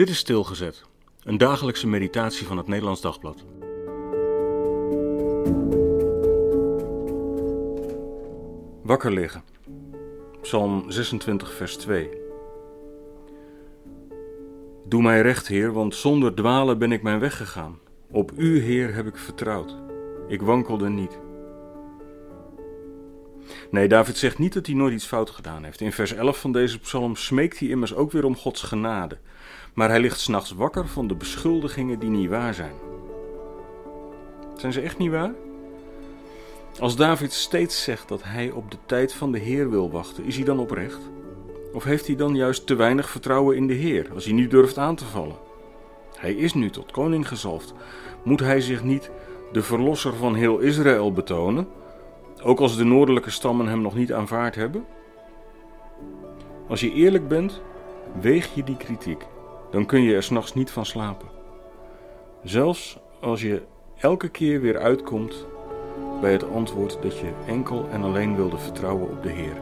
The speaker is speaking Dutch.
Dit is Stilgezet, een dagelijkse meditatie van het Nederlands Dagblad. Wakker liggen. Psalm 26, vers 2. Doe mij recht, Heer, want zonder dwalen ben ik mijn weg gegaan. Op U, Heer, heb ik vertrouwd. Ik wankelde niet. Nee, David zegt niet dat hij nooit iets fout gedaan heeft. In vers 11 van deze psalm smeekt hij immers ook weer om Gods genade. Maar hij ligt s'nachts wakker van de beschuldigingen die niet waar zijn. Zijn ze echt niet waar? Als David steeds zegt dat hij op de tijd van de Heer wil wachten, is hij dan oprecht? Of heeft hij dan juist te weinig vertrouwen in de Heer als hij nu durft aan te vallen? Hij is nu tot koning gezalfd. Moet hij zich niet de verlosser van heel Israël betonen, ook als de noordelijke stammen hem nog niet aanvaard hebben? Als je eerlijk bent, weeg je die kritiek. Dan kun je er s'nachts niet van slapen. Zelfs als je elke keer weer uitkomt bij het antwoord dat je enkel en alleen wilde vertrouwen op de Heer.